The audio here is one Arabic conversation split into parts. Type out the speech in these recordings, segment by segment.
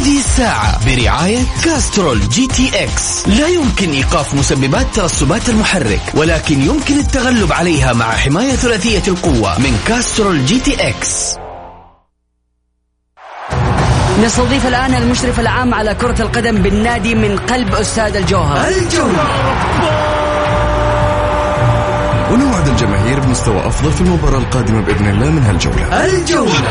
هذه الساعة برعاية Castrol GTX. لا يمكن إيقاف مسببات ترسبات المحرك ولكن يمكن التغلب عليها مع حماية ثلاثية القوة من Castrol GTX. نستضيف الآن المشرف العام على كرة القدم بالنادي من قلب استاد الجوهرة. الجولة ونوعد الجماهير بمستوى أفضل في المباراة القادمة بإذن الله من هالجولة. الجولة.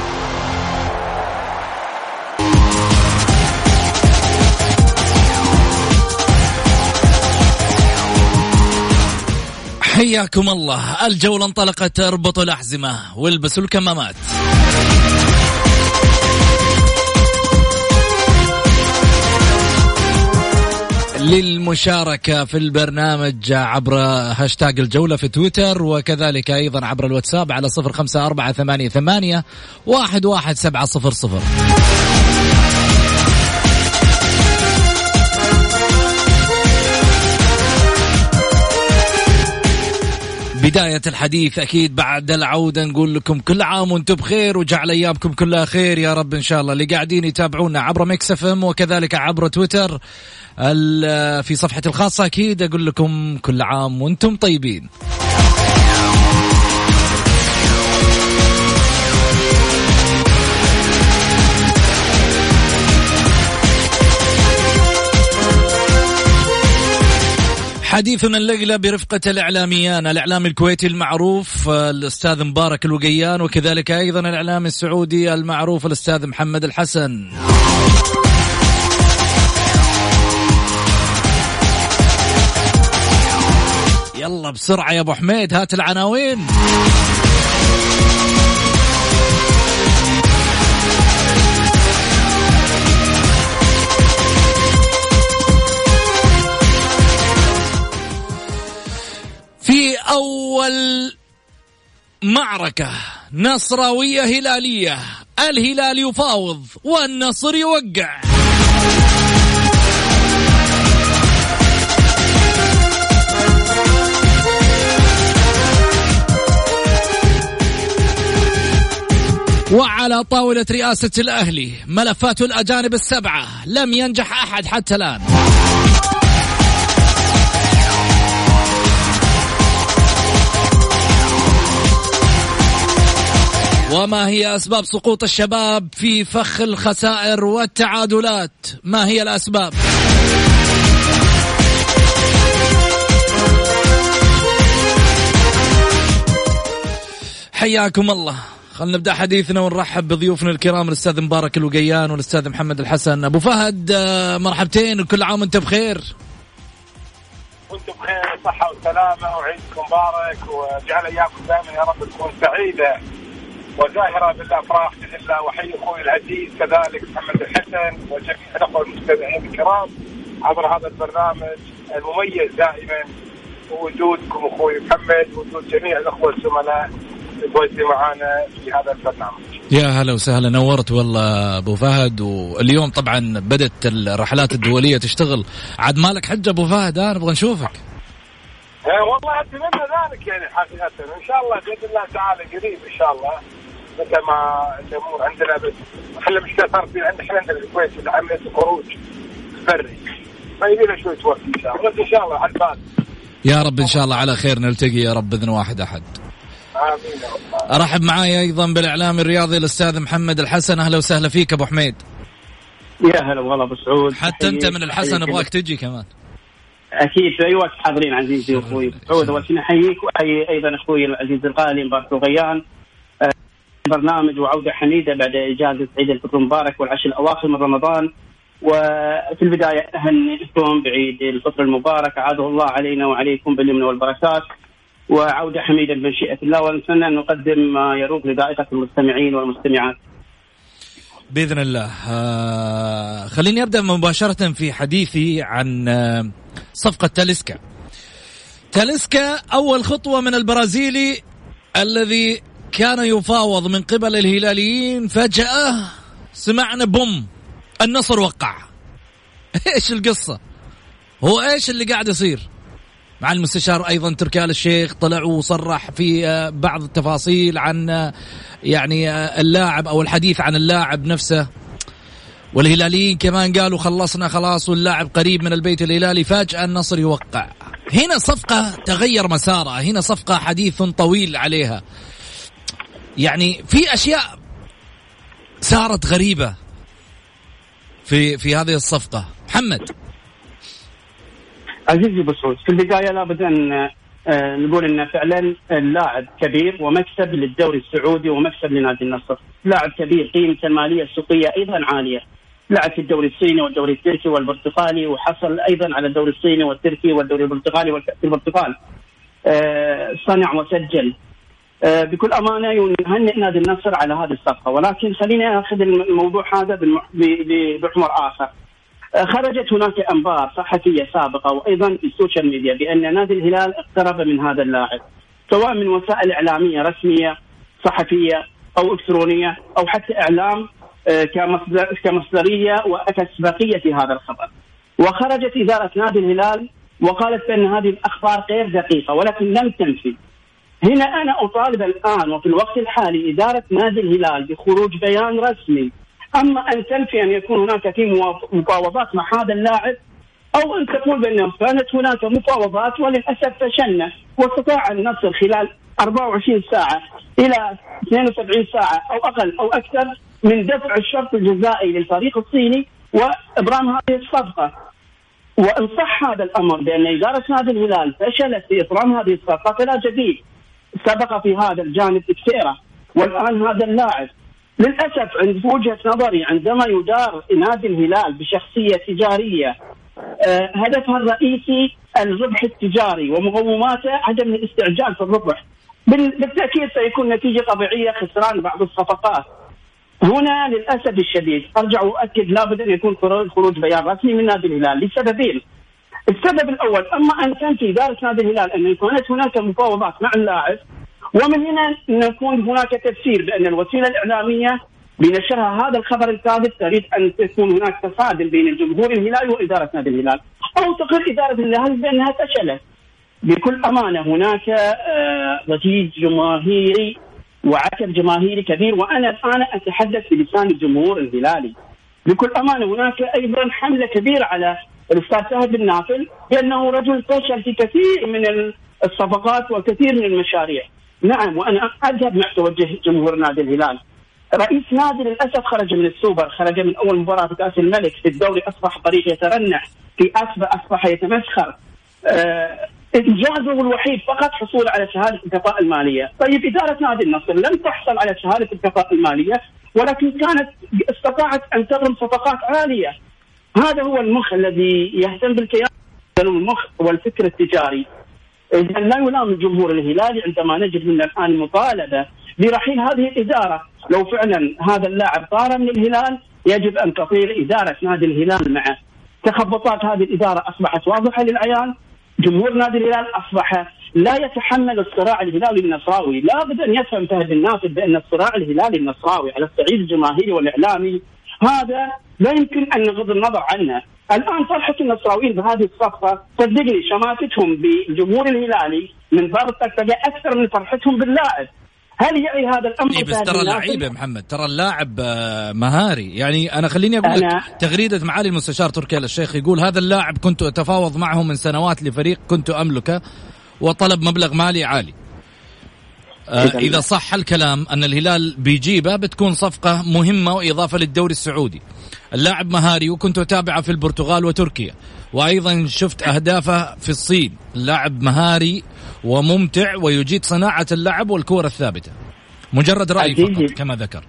حياكم الله. الجولة انطلقت اربطوا الأحزمة والبسوا الكمامات. للمشاركة في البرنامج عبر هاشتاج الجولة في تويتر وكذلك أيضا عبر الواتساب على صفر خمسة أربعة ثمانية, ثمانية واحد, واحد سبعة صفر صفر. بداية الحديث أكيد بعد العودة نقول لكم كل عام وأنتم بخير وجعل أيامكم كلها خير يا رب إن شاء الله. اللي قاعدين يتابعونا عبر Mix FM وكذلك عبر تويتر في صفحتي الخاصة أكيد أقول لكم كل عام وأنتم طيبين. حديثنا الليلة برفقة الإعلاميان الإعلام الكويتي المعروف الأستاذ مبارك الوقيان وكذلك أيضا الإعلام السعودي المعروف الأستاذ محمد الحسن. يلا بسرعة يا أبو حميد هات العناوين. معركة نصراوية هلالية. الهلال يفاوض والنصر يوقع. وعلى طاولة رئاسة الأهلي ملفات الأجانب السبعة لم ينجح أحد حتى الآن. وما هي أسباب سقوط الشباب في فخ الخسائر والتعادلات؟ ما هي الأسباب؟ حياكم الله. خلينا نبدأ حديثنا ونرحب بضيوفنا الكرام الأستاذ مبارك الوقيان والأستاذ محمد الحسن. أبو فهد مرحبتين وكل عام وأنت بخير. وأنتم بخير صحة وسلامة وعيدكم مبارك وجعل ايامكم دائما يا رب تكون سعيدة. وزاهرة بالأفراح باذن الله واحيي أخوي العزيز كذلك محمد الحسن وجميع الأخوة المستمعين الكرام عبر هذا البرنامج المميز دائما وجودكم أخوي محمد وجود جميع الأخوة الزملاء معنا في هذا البرنامج. يا هلا وسهلا نورت والله أبو فهد واليوم طبعا بدت الرحلات الدولية تشتغل عاد مالك حجه أبو فهد ها نبغى نشوفك. والله أتمنى ذلك يعني حقيقة. إن شاء الله بإذن الله تعالى قريب إن شاء الله. متى ما الأمور عندنا بس إحنا المشكلة صار في عندنا إحنا عندنا الكويت عمليه الخروج بري فيبي له شوية وقت إن شاء الله. بس إن شاء الله على البال. يا رب إن شاء الله على خير. نلتقي يا رب باذن واحد أحد. آمين يا رب. أرحب معاي أيضا بالاعلامي الرياضي الأستاذ محمد الحسن. أهلا وسهلا فيك أبو حميد. يا هلا والله أبو سعود. حتى أنت من الحسن. أبغاك تجي كمان. أكيد. في اي وقت حاضرين عزيزي وأخوي. سعود أول شيء احييك وأحيي أيضا أخوي العزيز الغالي مبارك الغيان آه، برنامج وعودة حميدة بعد إجازة عيد الفطر المبارك والعشر الأواخر من رمضان. وفي البداية اهنئكم بعيد الفطر المبارك. عاده الله علينا وعليكم باليمن والبركات. وعودة حميدة بمشيئه الله. ونتمنى أن نقدم ما يروق لذائقة المستمعين والمستمعات. بإذن الله. آه خليني أبدأ مباشرة في حديثي عن آه صفقة تاليسكا. تاليسكا أول خطوة من البرازيلي الذي كان يفاوض من قبل الهلاليين فجأة سمعنا بوم النصر وقع. إيش القصة؟ هو إيش اللي قاعد يصير؟ مع المستشار أيضا تركي آل الشيخ طلع وصرح في آه، بعض التفاصيل عن آه، يعني آه، اللاعب أو الحديث عن اللاعب نفسه. والهلاليين كمان قالوا خلصنا خلاص واللاعب قريب من البيت الهلالي. فجأة النصر يوقع. هنا صفقة تغير مسارها. هنا صفقة حديث طويل عليها. يعني في أشياء صارت غريبة في في هذه الصفقة. محمد. عزيزي سعود في البداية لابد أن آه، نقول إن فعلا اللاعب كبير ومكسب للدوري السعودي ومكسب لنادي النصر، لاعب كبير قيمته المالية السوقية أيضا عالية. لعب في الدوري الصيني والدوري التركي والبرتغالي وحصل أيضا على الدوري الصيني والتركي والدوري البرتقالي والكاس البرتغالي. آه، صنع وسجل. آه، بكل أمانة نهنئ نادي النصر على هذه الصفقة ولكن خليني آخذ الموضوع هذا بالم- ب- ب- بمحور آخر. خرجت هناك أنباء صحفية سابقة وأيضا في ال social media بأن نادي الهلال اقترب من هذا اللاعب سواء من وسائل إعلامية رسمية صحفية أو إلكترونية أو حتى إعلام آه، كمصدر كمصدرية في هذا الخبر. وخرجت إدارة نادي الهلال وقالت بأن هذه الأخبار غير دقيقة ولكن لم تنفي. هنا أنا أطالب الآن وفي الوقت الحالي إدارة نادي الهلال بخروج بيان رسمي أما أن تنفي أن يكون هناك في مفاوضات مع هذا اللاعب أو أن تقول بانه كانت هناك مفاوضات وللأسف فشلنا واستطاع النصر خلال 24 ساعة إلى 72 ساعة أو أقل أو أكثر من دفع الشرط الجزائي للفريق الصيني وابرام هذه الصفقة. وإن صح هذا الأمر بأن إدارة نادي الهلال فشلت في ابرام هذه الصفقة فلا جديد. سبق في هذا الجانب كثيرة والآن هذا اللاعب. للأسف عند وجهة نظري عندما يدار نادي الهلال بشخصية تجارية آه، هدفها الرئيسي الربح التجاري ومقوماته عدم الاستعجال في الربح. بال- بالتأكيد سيكون نتيجة طبيعية خسران بعض الصفقات. هنا للأسف الشديد أرجع وأؤكد لابد أن يكون خروج بيان رسمي من نادي الهلال لسببين. السبب الأول أما أن تنفي إدارة نادي الهلال أن كانت هناك مفاوضات مع اللاعب ومن هنا نكون هناك تفسير بأن الوسيلة الإعلامية بنشرها هذا الخبر الكاذب تريد أن تكون هناك تصادم بين الجمهور الهلالي وإدارة نادي الهلال. أو تقر إدارة الهلال بأنها فشلت. بكل أمانة هناك آه، ضجيج جماهيري وعتب جماهيري كبير وأنا الآن أتحدث بلسان الجمهور الهلالي بكل أمانة هناك أيضا حملة كبيرة على الأستاذ فهد بن نافل بانه رجل فشل في كثير من الصفقات وكثير من المشاريع. نعم وأنا أذهب مع توجه جمهور نادي الهلال. رئيس نادي للأسف خرج من السوبر، خرج من أول مباراة في كأس الملك، في الدوري أصبح طريق يترنح، في اسبا أصبح يتمسخر. آه، انجازه الوحيد فقط حصول على شهادة الكفاءة المالية، طيب إدارة نادي النصر لم تحصل على شهادة الكفاءة المالية ولكن كانت استطاعت أن تغرم صفقات عالية. هذا هو المخ الذي يهتم بالكيان المخ والفكر التجاري. اذا لا يلام الجمهور الهلالي عندما نجد من الآن مطالبة برحيل هذه الإدارة، لو فعلا هذا اللاعب طار من الهلال يجب أن تطير إدارة نادي الهلال معه. تخبطات هذه الإدارة أصبحت واضحة للعيان، جمهور نادي الهلال أصبح لا يتحمل الصراع الهلالي النصراوي، لابد أن يفهم فهد الناصر بأن الصراع الهلالي النصراوي على الصعيد الجماهيري والإعلامي هذا لا يمكن أن نغض النظر عنه، الآن فرحه النصراويين بهذه الصفقه صدقني شماتتهم بالجمهور الهلالي من الطقطقه أكثر من فرحتهم باللاعب. هل يعي هذا الأمر إيه بس ترى بن ناصر؟ لعيب يا محمد ترى اللاعب آه، مهاري. يعني أنا خليني أقول لك أنا- تغريدة معالي المستشار تركي آل الشيخ يقول هذا اللاعب كنت أتفاوض معه من سنوات لفريق كنت املكه وطلب مبلغ مالي عالي. آه، إذا- إذا صح الكلام أن الهلال بيجيبه بتكون صفقة مهمة وإضافة للدوري السعودي. اللاعب مهاري وكنت أتابعه في البرتغال وتركيا. وأيضا شفت أهدافه في الصين. اللاعب مهاري وممتع ويجيد صناعة اللعب والكره الثابتة. مجرد رأي أكيد. فقط كما ذكر.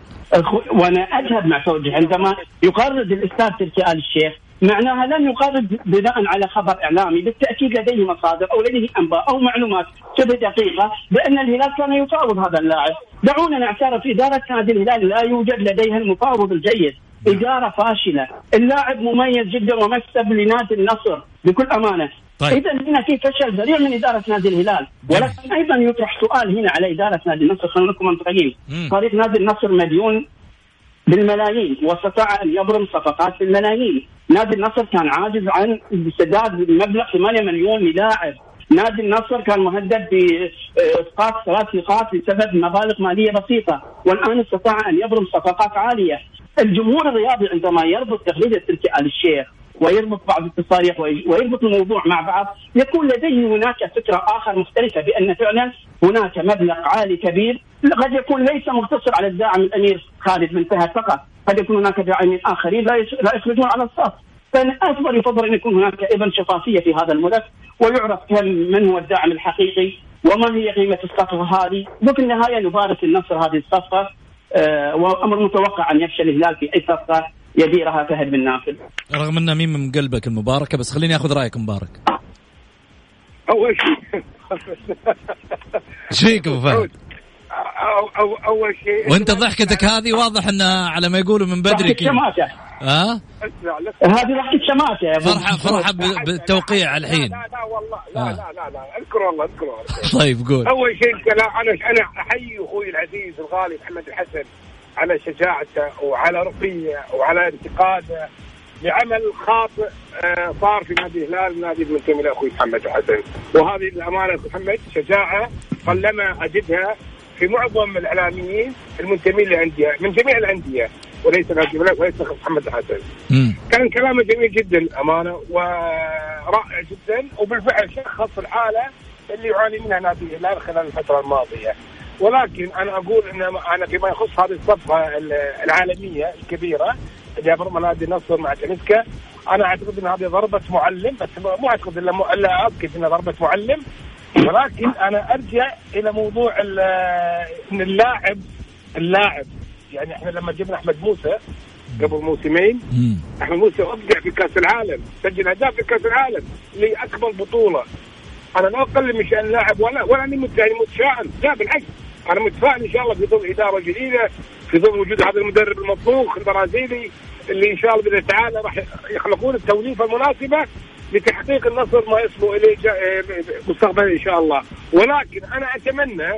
وأنا أذهب مع توجه. عندما يقرد الأستاذ تركي آل الشيخ معناها لن يقرد بناء على خبر إعلامي. بالتأكيد لديه مصادر أو لديه أنباء أو معلومات. شبه دقيقة بأن الهلال كان يفاوض هذا اللاعب. دعونا نعترف إدارة نادي الهلال لا يوجد لديها المفاوض الجيد. إدارة فاشلة. اللاعب مميز جدا ومكسب لنادي النصر بكل أمانة. طيب. إذا هنا في فشل ذريع من إدارة نادي الهلال. ولكن أيضا يطرح سؤال هنا على إدارة نادي النصر. خلينا نكون منطقيين. فريق نادي النصر مديون بالملايين واستطاع أن يبرم صفقات بالملايين، نادي النصر كان عاجز عن سداد مبلغ 8 مليون للاعب، نادي النصر كان مهدد بإسقاط ثلاث نقاط بسبب مبالغ مالية بسيطة، والآن استطاع أن يبرم صفقات عالية. الجمهور الرياضي عندما يربط تغريدة تركي آل الشيخ ويربط بعض التصاريح وي- ويربط الموضوع مع بعض يكون لديه هناك فكرة آخر مختلفة بأن فعلا هناك مبلغ عالي كبير. قد يكون ليس مقتصر على الداعم الأمير خالد بن فهد فقط قد يكون هناك داعمين آخرين لا يخرجون على الصف. فأنا اصبر يفضل أن يكون هناك أيضا شفافية في هذا الملف ويعرف كم من هو الداعم الحقيقي وما هي قيمة الصفقة هذه. وفي النهاية نبارك النصر هذه الصفقة. آه وأمر متوقع أن يفشل الهلال في أي صفقة يديرها فهد بن نافل. رغم انها مين من قلبك المباركة بس خليني أخذ رأيك مبارك. أول شيء. إيش فيك أبو فهد؟ أو أو أول شيء وانت ضحكتك هذه واضح انها على ما يقولوا من بدري ضحكة كذا. شماتة. ها؟ أسمع لا هذه ضحكة شماتة يا فرحه ب- بالتوقيع الحين. لا لا والله لا آه. لا لا لا اذكر والله اذكر والله طيب قول. أول شيء الكلام أنا أنا أحيي أخوي العزيز الغالي محمد الحسن على شجاعته وعلى رقية وعلى انتقاده لعمل خاطئ آه، صار في نادي الهلال نادي المنتمي لأخوي محمد الحسن. وهذه الأمانة أخوي محمد شجاعة قلما أجدها في معظم الإعلاميين المنتمين لانديه من جميع الأندية وليس نادي وليس محمد الحسن. كان كلامه جميل جدا الامانه ورائع جدا وبالفعل شخص الحاله اللي يعاني منها نادي الهلال خلال الفترة الماضية. ولكن أنا أقول إن أنا فيما يخص هذه الصفقة ال- العالمية الكبيرة اللي ابرم نادي النصر مع تنسكا أنا أعتقد إن هذه ضربة معلم بس مو أعتقد إلا إلا اؤكد انها ضربة معلم. ولكن أنا أرجع إلى موضوع إن اللاعب اللاعب. يعني إحنا لما جبنا أحمد موسى قبل موسمين. أحمد موسى أبدع في كأس العالم سجل أهداف في كأس العالم لأكبر بطولة. أنا لا اقلل من شأن اللاعب ولا ولا اني يعني متشائم لا بالعكس. أنا متفائل إن شاء الله في ظل إدارة جديدة في ظل وجود هذا المدرب المطبوخ البرازيلي اللي إن شاء الله بإذن الله تعالى راح يخلقون التوليفة المناسبة. لتحقيق النصر ما يصبو إليه إيه مستقبلا إن شاء الله. ولكن أنا أتمنى.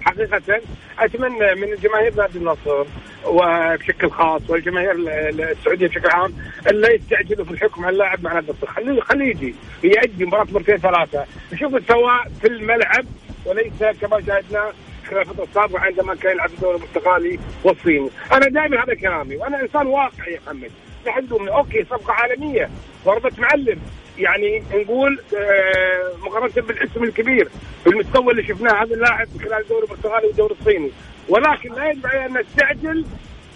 حقيقة أتمنى من جماهير نادي النصر وبشكل خاص والجماهير ال- ال- السعودية بشكل عام ألا يستعجلوا في الحكم على اللاعب مع نادي النصر. خليه خليه يجي. يأدي مباراة مرتين ثلاثة. نشوف السواء في الملعب وليس كما شاهدنا خلال الفترة السابقة عندما كان يلعب الدوري البرتغالي والصيني. أنا دائما هذا كلامي وأنا إنسان واقعي يا محمد. نحن من أوكي صفقة عالمية. ضربة معلم. يعني نقول آه، مقارنة بالاسم الكبير بالمستوى اللي شفناه هذا اللاعب خلال الدوري البرتغالي والدوري الصيني. ولكن لا ينبغي أن نستعجل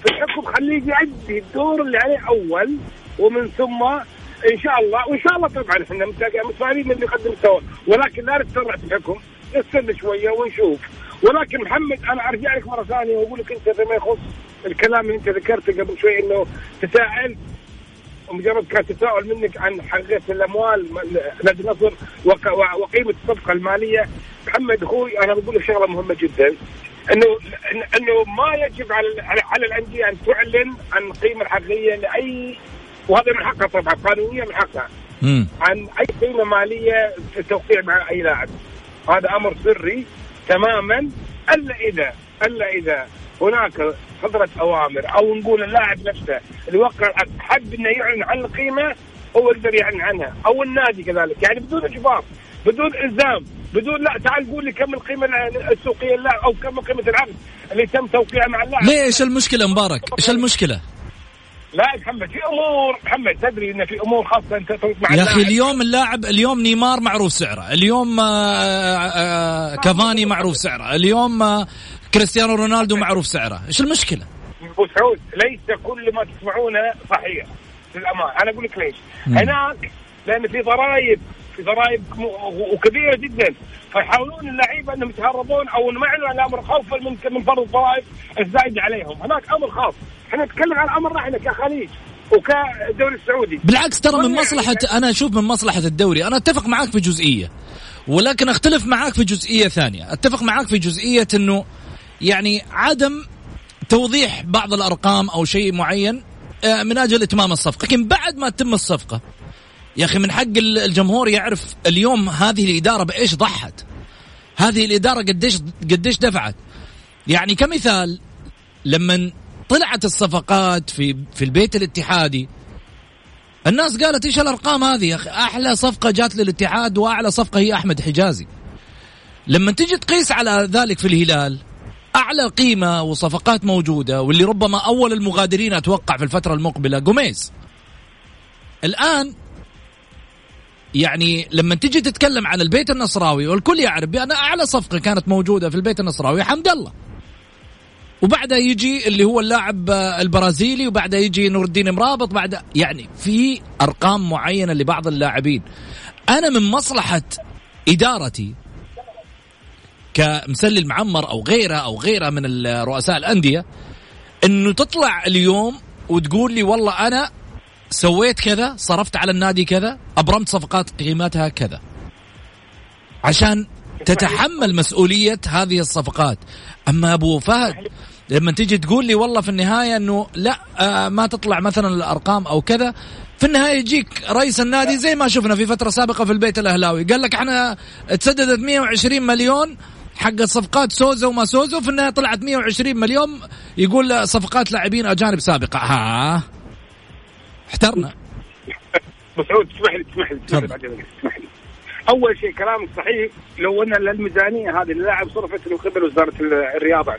في الحكم. خليه يؤدي الدور اللي عليه أول ومن ثم إن شاء الله وإن شاء الله طبعا إحنا متفائلين متفائلين انه يقدم مستوى. ولكن لا نتسرع في الحكم. نستنى شوية ونشوف. ولكن محمد أنا أرجع لك مرة ثانية وأقول لك أنت فيما يخص الكلام اللي انت ذكرته قبل شوي انه تساءلت ومجرد كان تساؤل منك عن حقيقة الأموال نادي النصر وقيمة الصفقة المالية. محمد أخوي أنا بقول لك شغلة مهمة جدا. إنه إنه ما يجب على على, الأندية أن تعلن عن القيمه الحقيقية لاي وهذا من حقها طبعا قانونيا من حقها. عن أي قيمة مالية في التوقيع مع أي لاعب. هذا أمر سري تماما ألا اذا ألا إذا هناك صدرت أوامر أو نقول اللاعب نفسه اللي وقع حب إنه يعلن عن القيمة هو يقدر يعلن عنها. أو النادي كذلك. يعني بدون إجبار بدون إلزام بدون لا تعال قول لي كم القيمة السوقية للاعب أو كم قيمة العقد اللي تم توقيعه مع اللاعب. ليه إيش المشكلة مبارك؟ إيش المشكلة؟ لا يا محمد في أمور محمد تدري إن في أمور خاصة أنت مع يا أخي. اليوم اللاعب اليوم نيمار معروف سعره اليوم آه، آه، كافاني معروف سعره اليوم آه، كريستيانو رونالدو معروف سعره إيش المشكلة؟ أبو سعود ليس كل ما تسمعونه صحيح للأمانة. أنا أقول لك ليش. هناك لأن في ضرائب. في ضرائب وكبيرة جدا. فيحاولون اللعيبة أنهم يتهربون أو إنه ما يعلنوا عن الامر خوفا من من فرض الضرائب الزايده عليهم. هناك أمر خاص إحنا نتكلم عن امرنا إحنا كخليج وكالدوري السعودي. بالعكس ترى من يعني- أنا أشوف من مصلحة الدوري. أنا أتفق معاك في جزئية. ولكن أختلف معاك في جزئية ثانية. أتفق معاك في جزئية أنه يعني عدم توضيح بعض الأرقام أو شيء معين آه، من أجل إتمام الصفقة. لكن بعد ما تتم الصفقة يا أخي من حق ال- الجمهور يعرف اليوم هذه الإدارة بإيش ضحت. هذه الإدارة قديش قديش دفعت. يعني كمثال لما طلعت الصفقات في في البيت الاتحادي الناس قالت إيش الأرقام هذه؟ يا أخي أحلى صفقة جات للاتحاد وأعلى صفقة هي أحمد حجازي. لما تجي تقيس على ذلك في الهلال أعلى قيمة وصفقات موجودة واللي ربما أول المغادرين أتوقع في الفترة المقبلة قميز الآن يعني لما تجي تتكلم عن البيت النصراوي والكل يعرف بأن أعلى صفقة كانت موجودة في البيت النصراوي حمد الله. وبعدها يجي اللي هو اللاعب آه، البرازيلي وبعدها يجي نور الدين مرابط بعد يعني في أرقام معينة لبعض اللاعبين. أنا من مصلحة إدارتي كمسلي المعمر أو غيره أو غيره من رؤساء الأندية إنه تطلع اليوم وتقول لي والله أنا سويت كذا صرفت على النادي كذا أبرمت صفقات قيمتها كذا. عشان تتحمل مسؤولية هذه الصفقات. أما أبو فهد لما تيجي تقول لي والله في النهاية إنه لا آه ما تطلع مثلا الأرقام أو كذا في النهاية يجيك رئيس النادي زي ما شفنا في فترة سابقة في البيت الأهلاوي. قال لك إحنا تسددت 120 مليون حق صفقات سوزا وما سوزا وفي النهاية طلعت 120 مليون يقول صفقات لاعبين أجانب سابقة. ها احترنا. ابو سعود تسمح لي تسمح لي تسمح لي تسمح لي. أول شيء كلامك صحيح لو أن الميزانيه هذه للاعب صرفت من قبل وزارة الرياضة.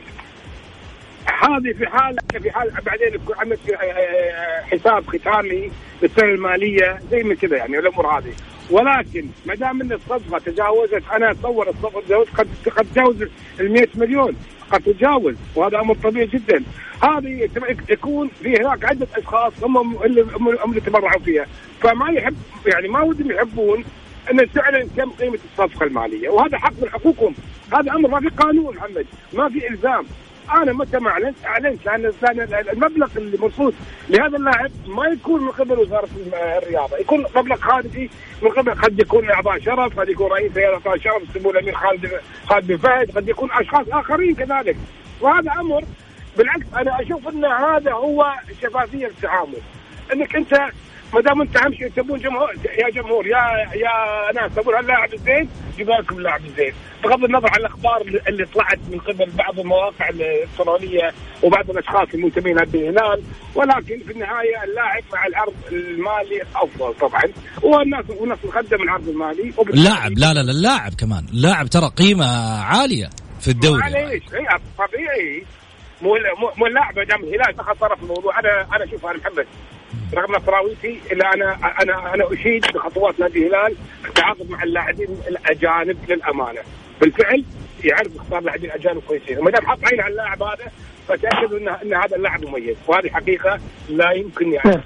هذه في حال في حال بعدين يكون عندك آه، حساب ختامي للسنه المالية زي من كذا يعني الأمور هذه. ولكن ما دام إن الصفقة تجاوزت أنا أتصور الصفقة تجاوزت قد قد تجاوز ال 100 مليون. قد تتجاوز وهذا أمر طبيعي جدا. هذه يكون في هناك عدة أشخاص هم اللي هم تبرعوا فيها. فما يحب يعني ما ودهم يحبون أن تعلن كم قيمة الصفقة المالية. وهذا حق من حقوقهم. هذا أمر ما في قانون محمد ما في إلزام. أنا متى ما اعلنت أعلنت لأن المبلغ اللي مرصود لهذا اللاعب ما يكون من قبل وزارة الرياضة. يكون مبلغ خارجي من قبل قد يكون أعضاء شرف قد يكون رئيس هيئة أعضاء شرف سمو الامير خالد خالد بن فهد قد يكون أشخاص آخرين كذلك. وهذا أمر بالعكس أنا أشوف أن هذا هو شفافية التعامل انك انت ما دام انت اهم شيء تبون جمهور يا جمهور يا يا ناس تبون هاللاعب الزين جيب لكم اللاعب الزين. بغض النظر عن الأخبار اللي طلعت من قبل بعض المواقع الإلكترونية وبعض الأشخاص المنتمين للهلال ولكن في النهاية اللاعب مع العرض المالي أفضل طبعا. والناس والناس مقدم العرض المالي. اللاعب لا لا لا اللاعب كمان. اللاعب ترى قيمة عالية في الدوري معليش هي طبيعي. مو مو- اللاعب دام الهلال دخل طرف الموضوع أنا أنا شوف أنا محمد. رغم نصراويتي إلا أنا أنا أنا أشيد بخطوات نادي الهلال في التعاقد مع اللاعبين الأجانب للأمانة. بالفعل يعرف يختار لاعبين أجانب كويسين. وما دام حط عين على اللاعب هذا فتأكد ان إن هذا اللاعب مميز. وهذه حقيقة لا يمكن يعني.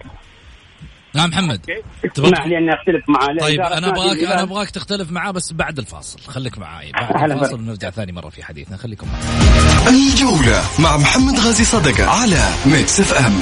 نعم. محمد. اسمح تفضل. لي اني أختلف مع طيب أنا ابغاك. أنا أبغاك تختلف معاه بس بعد الفاصل. خليك معاي. بعد الفاصل بك. ونرجع ثاني مرة في حديثنا. خليكم معي الجولة مع محمد غازي صدقة على Mix FM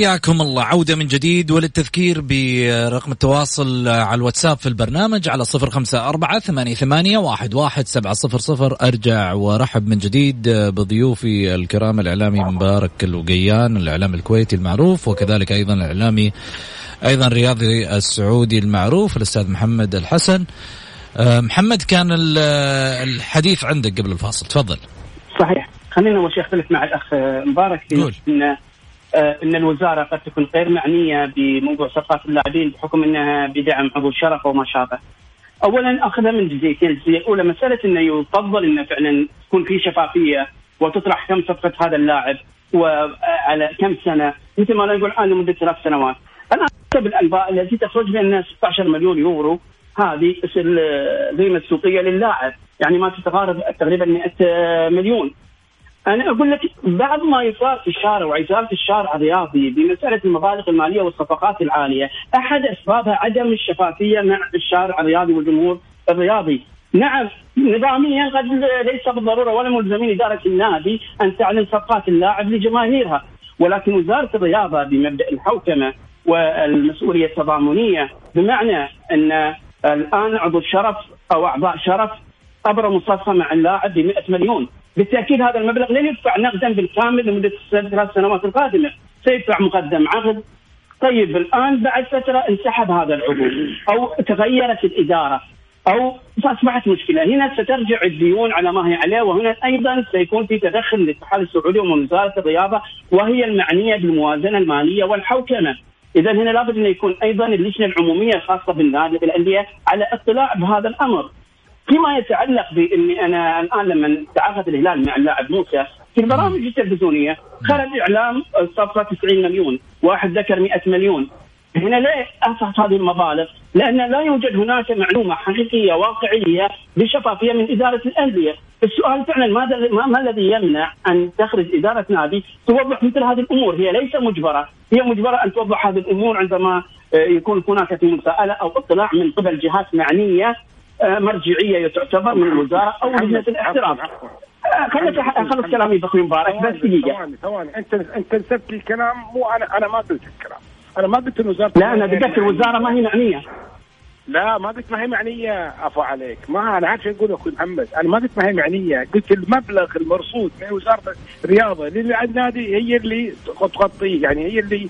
حياكم الله. عودة من جديد وللتذكير برقم التواصل على الواتساب في البرنامج على صفر خمسة أربعة ثمانية, ثمانية واحد, واحد سبعة صفر صفر. أرجع ورحب من جديد بضيوفي الكرام الإعلامي مبارك الوقيان الإعلام الكويتي المعروف وكذلك أيضا الإعلامي أيضا الرياضي السعودي المعروف الأستاذ محمد الحسن. أه، محمد كان الحديث عندك قبل الفاصل. تفضل. صحيح. خلينا أول شيء أختلف مع الأخ مبارك في إن آه، إن الوزارة قد تكون غير معنية بموضوع صفقات اللاعبين بحكم إنها بدعم عضو الشرف وما شابه. اولا أخذها من جزئيتين، الجزئية الأولى مسألة إنه يفضل إنه فعلا تكون في شفافية وتطرح كم صفقة هذا اللاعب وعلى كم سنة مثل ما نقول الان لمدة ثلاث سنوات. الان حسب الانباء التي تخرج بان 16 مليون يورو هذه القيمه السوقيه للاعب، يعني ما تتقارب تقريبا 100 مليون. أنا أقول لك بعد ما يصار في الشارع وعزاله الشارع الرياضي بمسألة المبالغ المالية والصفقات العالية، أحد اسبابها عدم الشفافية مع الشارع الرياضي والجمهور الرياضي. نعم نظاميا قد ليس بالضرورة ولا ملزمين إدارة النادي أن تعلن صفقات اللاعب لجماهيرها، ولكن وزارة الرياضة بمبدأ الحوكمة والمسؤولية التضامنية بمعنى أن الآن عضو الشرف أو أعضاء شرف ابرموا مصفى مع اللاعب ب 100 مليون بالتأكيد هذا المبلغ لن يدفع نقدا بالكامل لمدة الثلاث سنوات القادمة. سيدفع مقدم عقد. طيب الآن بعد فترة انسحب هذا العقود أو تغيرت الإدارة. أو اصبحت مشكلة. هنا سترجع الديون على ما هي عليه. وهنا أيضا سيكون في تدخل للاتحاد السعودي ومن وزارة الرياضة وهي المعنية بالموازنة المالية والحوكمة. اذا هنا لابد أن يكون أيضا اللجنة العمومية الخاصة بالنادي بالأندية على اطلاع بهذا الأمر. فيما يتعلق بإني أنا الآن لما تعاقد الهلال مع اللاعب موسى في البرامج التلفزيونية خرج اعلام صفقه 90 مليون، واحد ذكر 100 مليون. هنا ليه اسس هذه المبالغ؟ لأن لا يوجد هناك معلومة حقيقية واقعية بشفافية من إدارة الأندية، السؤال فعلا ماذا ما, الذي يمنع أن تخرج إدارة نادي توضح مثل هذه الأمور، هي ليس مجبرة، هي مجبرة أن توضح هذه الأمور عندما آه، يكون هناك في مساءلة أو اطلاع من قبل جهات معنية مرجعية تعتبر من الوزارة أو لجنه الاحترام. خليك أخلص كلامي بخوي مبارك بس دقيقة. ثواني ثواني. أنت أنت نسبت الكلام مو أنا أنا ما قلت الكلام. أنا ما قلت الوزارة. لا أنا ذكرت الوزارة ما هي معنية. لا ما قلت ما هي معنية عفوا عليك. ما أنا عارف أقول أخوي محمد. أنا ما قلت ما هي معنية. قلت المبلغ المرصود من وزارة الرياضة للنادي هي اللي تغطيه. يعني هي اللي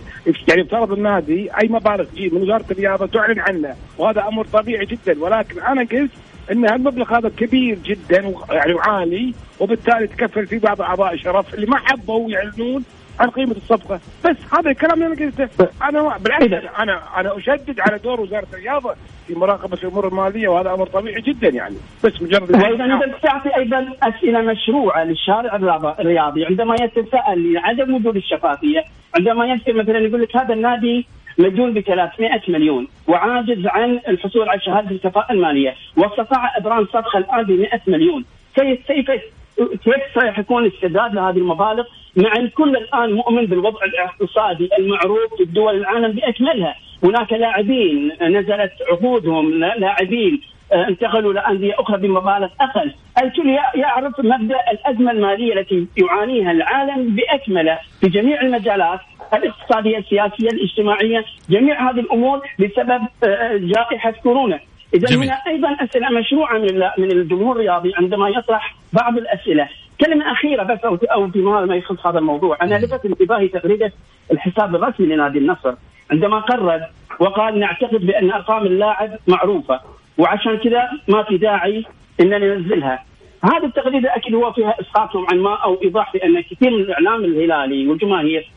يعني افترض النادي أي مبالغ تجي من وزارة الرياضة تعلن عنه وهذا أمر طبيعي جدا. ولكن أنا قلت إن المبلغ هذا كبير جدا يعني وعالي. وبالتالي تكفل فيه بعض أعضاء الشرف اللي ما حبوا يعلنون عن قيمة الصفقة. بس هذا الكلام اللي أنا قلته. أنا بالعكس أنا أنا أشدد على دور وزارة الرياضة. في مراقبة الأمور المالية وهذا أمر طبيعي جدا يعني. بس مجرد وأيضا إذا تعطي أيضا أسئلة مشروعة للشارع الرياضي عندما يتساءل لعدم وجود الشفافية عندما يذكر مثلا يقول لك هذا النادي مديون ب 300 مليون وعاجز عن الحصول على شهادة الكفاءة المالية واستطاع إبرام صفقه الان ب 100 مليون كيف كيف كيف سيكون السداد لهذه المبالغ مع الكل الآن مؤمن بالوضع الاقتصادي المعروف في الدول العالم بأكملها، هناك لاعبين نزلت عقودهم لاعبين آه، انتقلوا لانديه أخرى بمبالغ أقل، الكل يعرف مبدأ الأزمة المالية التي يعانيها العالم بأكمله في جميع المجالات الاقتصادية، السياسية، الاجتماعية، جميع هذه الأمور بسبب آه، جائحة كورونا. إذا هنا أيضا أسئلة مشروعة من من الجمهور الرياضي عندما يطرح بعض الأسئلة. كلمة أخيرة بس أو أو فيما ما يخص هذا الموضوع. أنا لفت انتباهي تغريده الحساب الرسمي لنادي النصر. عندما قرر وقال نعتقد بأن أرقام اللاعب معروفة. وعشان كذا ما في داعي إن ننزلها. هذه التغريده أكيد هو فيها اسقاط عن ما أو إيضاح بأن كثير من الإعلام الهلالي والجماهير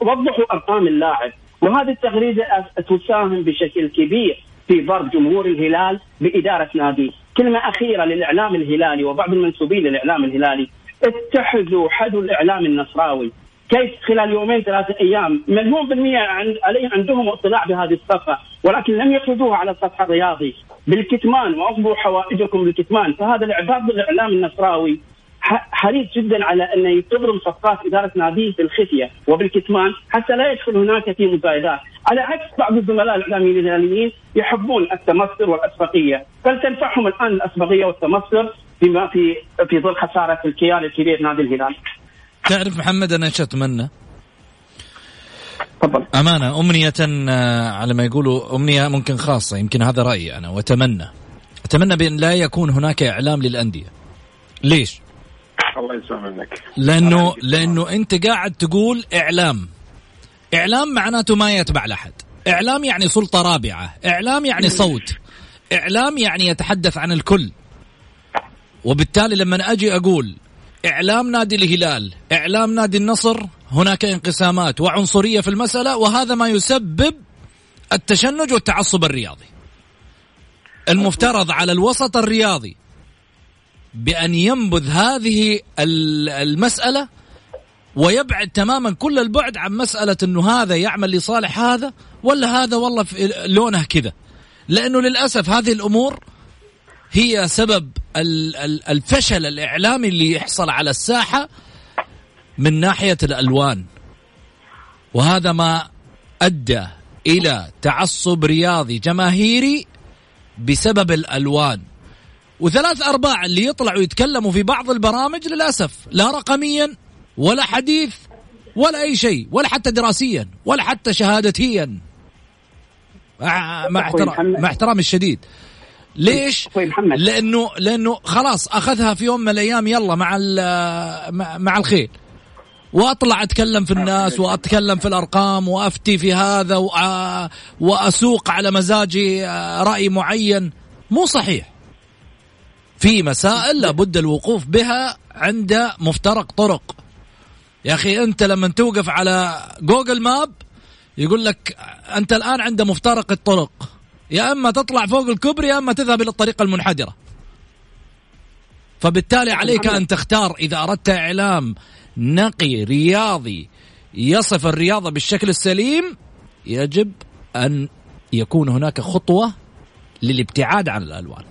وضحوا أرقام اللاعب. وهذه التغريده تساهم بشكل كبير. في ضرب جمهور الهلال بإدارة ناديه كلمة أخيرة للإعلام الهلالي وبعض المنسوبين للإعلام الهلالي. اتخذوا حذو الإعلام النصراوي. كيف خلال يومين ثلاثة أيام مليون بالمية عندهم اطلاع بهذه الصفقة ولكن لم يفرضوها على السطح الرياضي. بالكتمان وأفضوا حوائجكم بالكتمان فهذا الإعداد الإعلام النصراوي حريص جدا على أن تبرم صفقات إدارة ناديه في الخفية وبالكتمان حتى لا يدخل هناك في مزايدات على عكس بعض الزملاء الإعلاميين الهلاليين يحبون التمثل والأسبقية. فلتنفعهم الآن الأسبقية والتمثل فيما في في ظل خسارة الكيان الكبير نادي الهلال. تعرف محمد أنا إيش أتمنى؟ تفضل. أمانة أمنية آه، على ما يقولوا أمنية ممكن خاصة يمكن هذا رأيي أنا وأتمنى. أتمنى بأن لا يكون هناك إعلام للأندية. ليش؟ الله يسلم منك. لأنه لأنه أنت قاعد تقول إعلام. إعلام معناته ما يتبع لأحد. إعلام يعني سلطة رابعة. إعلام يعني صوت. إعلام يعني يتحدث عن الكل. وبالتالي لما أجي أقول إعلام نادي الهلال إعلام نادي النصر هناك انقسامات وعنصرية في المسألة وهذا ما يسبب التشنج والتعصب الرياضي. المفترض على الوسط الرياضي. بأن ينبذ هذه المسألة ويبعد تماما كل البعد عن مسألة أنه هذا يعمل لصالح هذا ولا هذا والله في لونه كذا. لأنه للأسف هذه الأمور هي سبب الفشل الإعلامي اللي يحصل على الساحة من ناحية الألوان. وهذا ما أدى إلى تعصب رياضي جماهيري بسبب الألوان. وثلاث أرباع اللي يطلعوا يتكلموا في بعض البرامج للأسف لا رقميا ولا حديث ولا أي شيء ولا حتى دراسيا ولا حتى شهادتيا. مع احترام مع احترامي الشديد. ليش؟ لأنه لأنه خلاص أخذها في يوم من الأيام يلا مع مع الخيل وأطلع أتكلم في الناس وأتكلم في الأرقام وأفتي في هذا وأسوق على مزاجي آه، رأي معين. مو صحيح. في مسائل لابد الوقوف بها عند مفترق طرق. يا أخي أنت لما توقف على جوجل ماب يقول لك أنت الآن عند مفترق الطرق. يا أما تطلع فوق الكوبري يا أما تذهب إلى الطريق المنحدرة. فبالتالي عليك أن تختار إذا أردت إعلام نقي رياضي يصف الرياضة بالشكل السليم يجب أن يكون هناك خطوة للابتعاد عن الألوان.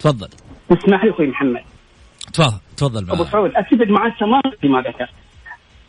تفضل. اسمح لي أخوي محمد. تفضل تفضل أبو سعود اتفق معك تماما فيما ذكرت.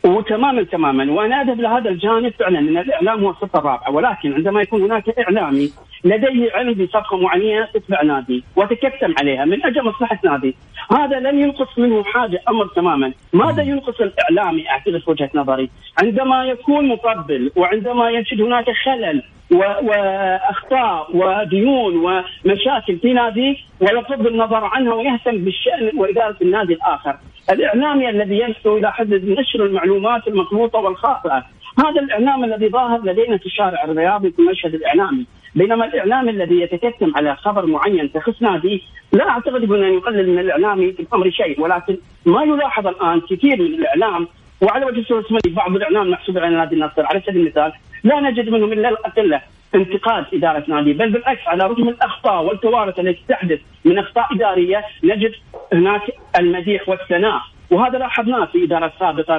وتماما تماما. وأنا أذهب لهذا الجانب فعلا ان الإعلام هو الصفه الرابعه ولكن عندما يكون هناك إعلامي لديه علم بصفقه معينة تتبع نادي وتكتم عليها من أجل مصلحة نادي. هذا لن ينقص منه حاجة أمر تماما. ماذا ينقص الإعلامي؟ اعتقد وجهة نظري. عندما يكون مطبل وعندما يجد هناك خلل وأخطاء وديون ومشاكل في ناديه ويغض النظر عنها ويهتم بالشأن وإدارة النادي الآخر. الإعلامي الذي ينسو إلى حد نشر المعلومات المغلوطه والخاطئة. هذا الإعلام الذي ظاهر لدينا في الشارع الرياضي في المشهد الإعلامي، بينما الإعلام الذي يتكتم على خبر معين تخص نادي لا أعتقد ان يقلل من الاعلامي في الأمر شيء ولكن ما يلاحظ الآن كثير من الإعلام وعلى وجه السؤال بعض الإعلام محسوب على نادي النصر. على سبيل المثال لا نجد منهم إلا القله انتقاد إدارة نادي بل بالعكس على رغم الأخطاء والكوارث التي تحدث من أخطاء إدارية نجد هناك المديح والثناء وهذا لاحظناه في إدارة سابقة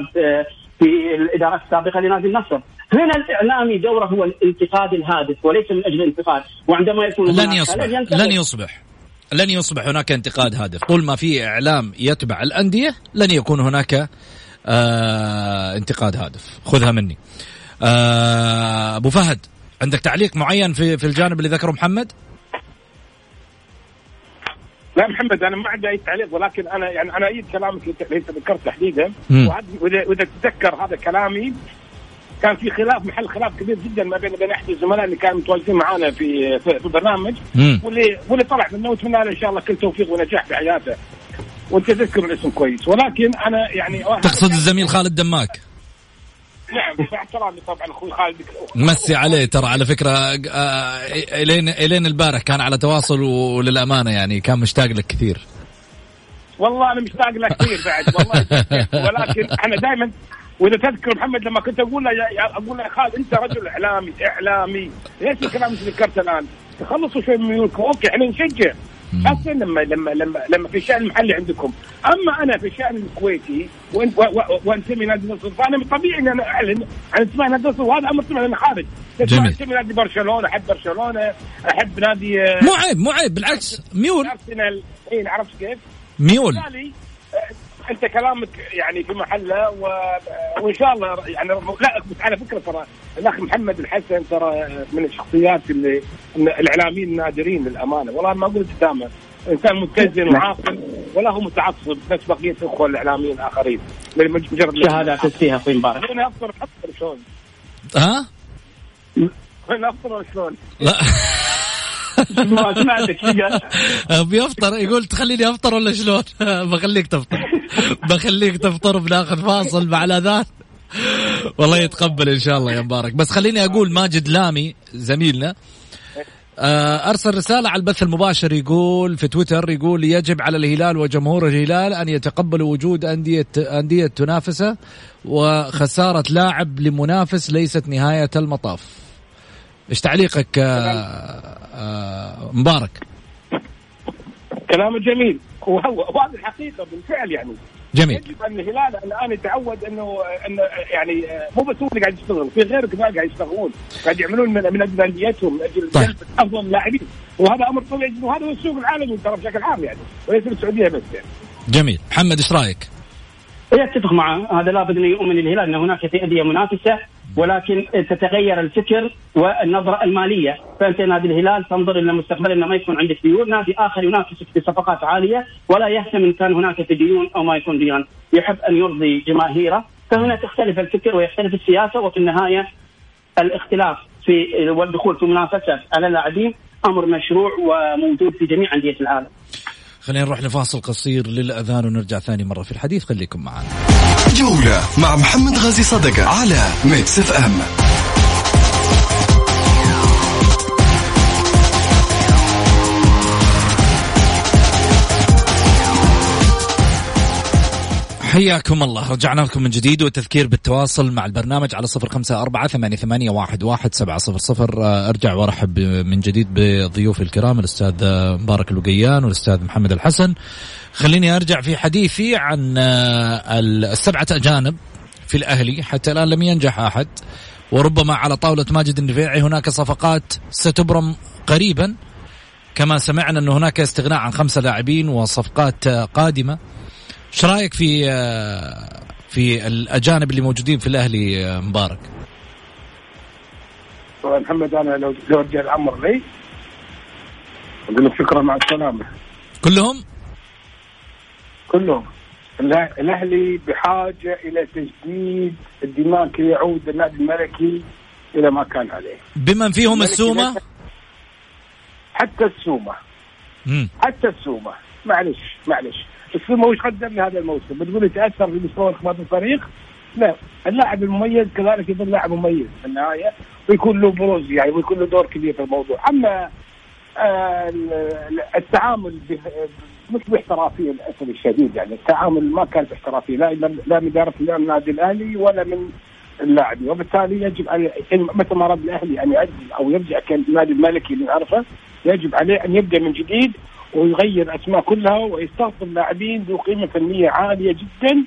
في الإدارات السابقة لنادي النصر. هنا الإعلامي دوره هو الانتقاد الهادف وليس من أجل الانتقاد وعندما يكون لن يصبح لن يصبح لن يصبح هناك انتقاد هادف. طول ما في إعلام يتبع الأندية لن يكون هناك آه انتقاد هادف. خذها مني. آه أبو فهد عندك تعليق معين في في الجانب اللي ذكره محمد؟ لا محمد أنا ما عندي أي تعليق ولكن أنا يعني أنا ايد كلامك اللي أنت ذكرت تحديدا. وإذا تتذكر هذا كلامي كان في خلاف محل خلاف كبير جدا ما بين بين احد الزملاء اللي كانوا متواجدين معنا في في, في البرنامج واللي واللي طلع منه ونتمنى له إن شاء الله كل توفيق ونجاح في حياته وأنت تذكر الاسم كويس. ولكن أنا يعني تقصد الزميل خالد دماك؟ نعم باحترامي طبعا أخوي خالد. مسي عليه ترى على فكرة آه، الين الين البارح كان على تواصل وللأمانة يعني كان مشتاق لك كثير. والله أنا مشتاق لك كثير بعد والله. ولكن أنا دائما وإذا تذكر محمد لما كنت أقول له أقول له يا خالد أنت رجل إعلامي إعلامي ليش الكلام اللي ذكرته الآن؟ تخلصوا شوي من ميولكم أوكي إحنا نشجع خاصة لما لما لما لما في الشأن المحلي عندكم، أما أنا في الشأن الكويتي وانتمي نادي النصر فأنا من طبيعي أن أنا أعلن عن انتماء نادي النصر وهذا أمر طبيعي أنا خارج. جميل. انتمي نادي برشلونة أحب برشلونة أحب نادي مو عيب مو عيب بالعكس ميول أرسنال إي عرفت كيف؟ ميول انت كلامك يعني في محله و... وان شاء الله يعني لا بس على فكرة ترى الأخ محمد الحسن ترى من الشخصيات اللي الإعلاميين النادرين للأمانة. والله ما أقول تماما إنسان متزن وعاقل ولا هو متعصب نفس بقية الإخوة الإعلاميين الاخرين مجرد شهاده فيها أخوي مبارك. ها؟ وين افطر شلون؟ لا. بيفطر يقول تخليني أفطر ولا شلون؟ بخليك تفطر. بخليك تفطر بناخذ فاصل مع الأذان. والله يتقبل إن شاء الله يا مبارك. بس خليني أقول ماجد لامي زميلنا آه، أرسل رسالة على البث المباشر. يقول في تويتر يقول يجب على الهلال وجمهور الهلال أن يتقبلوا وجود أندية أندية تنافسة وخسارة لاعب لمنافس ليست نهاية المطاف. إيش تعليقك آه، آه، مبارك؟ كلامه جميل. وهو وهذه الحقيقة بالفعل يعني. جميل. يجب أن الهلال الآن يتعود انه أنه يعني مو بس هو اللي قاعد يشتغل في غيره كمان قاعد يشتغلون. قاعد يعملون من من أجل انديتهم من أجل طيب. أفضل اللاعبين وهذا أمر طبيعي وهذا هو السوق العالمي ترى بشكل عام يعني. وليس السعوديه بس يعني. جميل. محمد إيش رأيك؟ يتفق معه هذا. لابد أن يؤمن الهلال أن هناك في أندية منافسة ولكن تتغير الفكر والنظرة المالية. فأنت نادي الهلال تنظر إلى المستقبل إنه ما يكون عندك ديون. نادي آخر ينافسك في صفقات عالية ولا يهتم إن كان هناك في ديون أو ما يكون ديون. يحب أن يرضي جماهيره. فهنا تختلف الفكر ويختلف السياسة وفي النهاية الاختلاف في والدخول في منافسة على اللاعبين أمر مشروع وموجود في جميع أندية العالم. خلينا نروح لفاصل قصير للأذان ونرجع ثاني مرة في الحديث خليكم معنا. جولة مع محمد غازي صدقة على Mix FM حياكم الله. رجعنا لكم من جديد والتذكير بالتواصل مع البرنامج على صفر خمسة أربعة ثمانية, ثمانية واحد, واحد سبعة صفر صفر. آه، أرجع وأرحب من جديد بضيوفي الكرام الأستاذ آه، مبارك الوقيان والأستاذ محمد الحسن. خليني أرجع في حديثي عن آه، السبعة أجانب في الأهلي. حتى الآن لم ينجح أحد وربما على طاولة ماجد النفيعي هناك صفقات ستبرم قريبا. كما سمعنا أن هناك استغناء عن خمسة لاعبين وصفقات قادمة. إيش رأيك في آه، في الأجانب اللي موجودين في الأهلي آه، مبارك؟ محمد أنا لو لو رجع الامر لي أقول لك شكرا مع السلامة كلهم؟ كلهم الأهلي بحاجة إلى تجديد الدماء كي يعود النادي الملكي إلى ما كان عليه بمن فيهم السومة؟ حتى السومة مم. حتى السومة معلش معلش السومه وش قدم لي هذا الموسم. بتقول تأثر في مستوى انخفاض الفريق؟ لا. اللاعب المميز كذلك يظل لاعب مميز في النهاية ويكون له بروز يعني ويكون له دور كبير في الموضوع. أما آه، ال- التعامل مش باحترافيه للأسف الشديد يعني. التعامل ما كان باحترافيه لا لا من اداره النادي الأهلي ولا من اللاعبين وبالتالي يجب إن متى ما اراد الأهلي أن يعدل أو يرجع كالنادي الملكي اللي نعرفه يجب عليه أن يبدأ من جديد ويغير الاسماء كلها ويستقطب لاعبين ذو قيمة فنية عالية جدا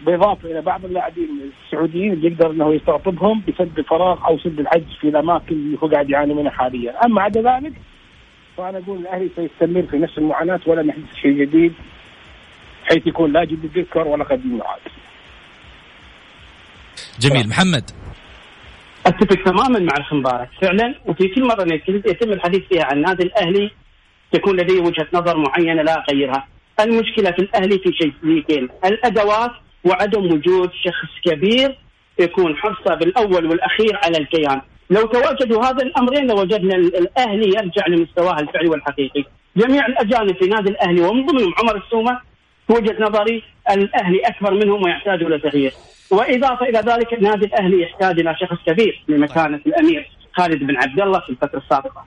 بالاضافه إلى بعض اللاعبين السعوديين اللي يقدر إنه يستقطبهم بسد الفراغ أو سد العجز في الأماكن اللي هو قاعد يعاني منها حاليا، أما عدا ذلك فأنا أقول الأهلي سيستمر في نفس المعاناة ولا يحدث شيء جديد حيث يكون لا جديد يذكر ولا قديم يعاد. جميل. محمد؟ أتفق تماما مع الاخ مبارك فعلا وفي كل مرة يتم الحديث فيها عن النادي الأهلي تكون لدي وجهة نظر معينة لا أغيرها. المشكلة في الاهلي في شيئين الأدوات وعدم وجود شخص كبير يكون حرصه بالأول والأخير على الكيان. لو تواجدوا هذا الأمرين لوجدنا ال- الاهلي يرجع لمستواه الفعلي والحقيقي. جميع الأجانب في نادي الأهلي ومن ضمنهم عمر السومة وجهة نظري الأهلي أكبر منهم ويحتاج إلى تغيير. وإضافة إلى ذلك النادي الأهلي يحتاج إلى شخص كبير لمكانة الأمير خالد بن عبد الله في الفترة السابقة.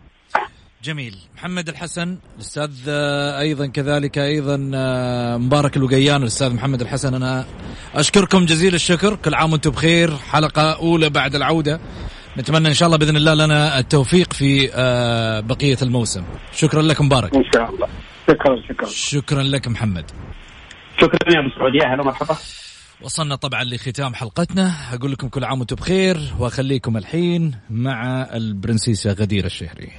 جميل. محمد الحسن. الأستاذ آه، أيضا كذلك أيضا آه، مبارك الوقيان. الأستاذ محمد الحسن أنا أشكركم جزيل الشكر. كل عام وأنتم بخير. حلقة أولى بعد العودة. نتمنى إن شاء الله بإذن الله لنا التوفيق في آه، بقية الموسم. شكرا لك مبارك. إن شاء الله. شكرا شكرا. شكرا لك محمد. شكرا يا أبو سعود. يا هلا مرحبا. وصلنا طبعا لختام حلقتنا. أقول لكم كل عام وأنتم بخير وأخليكم الحين مع البرنسيسة غدير الشهري.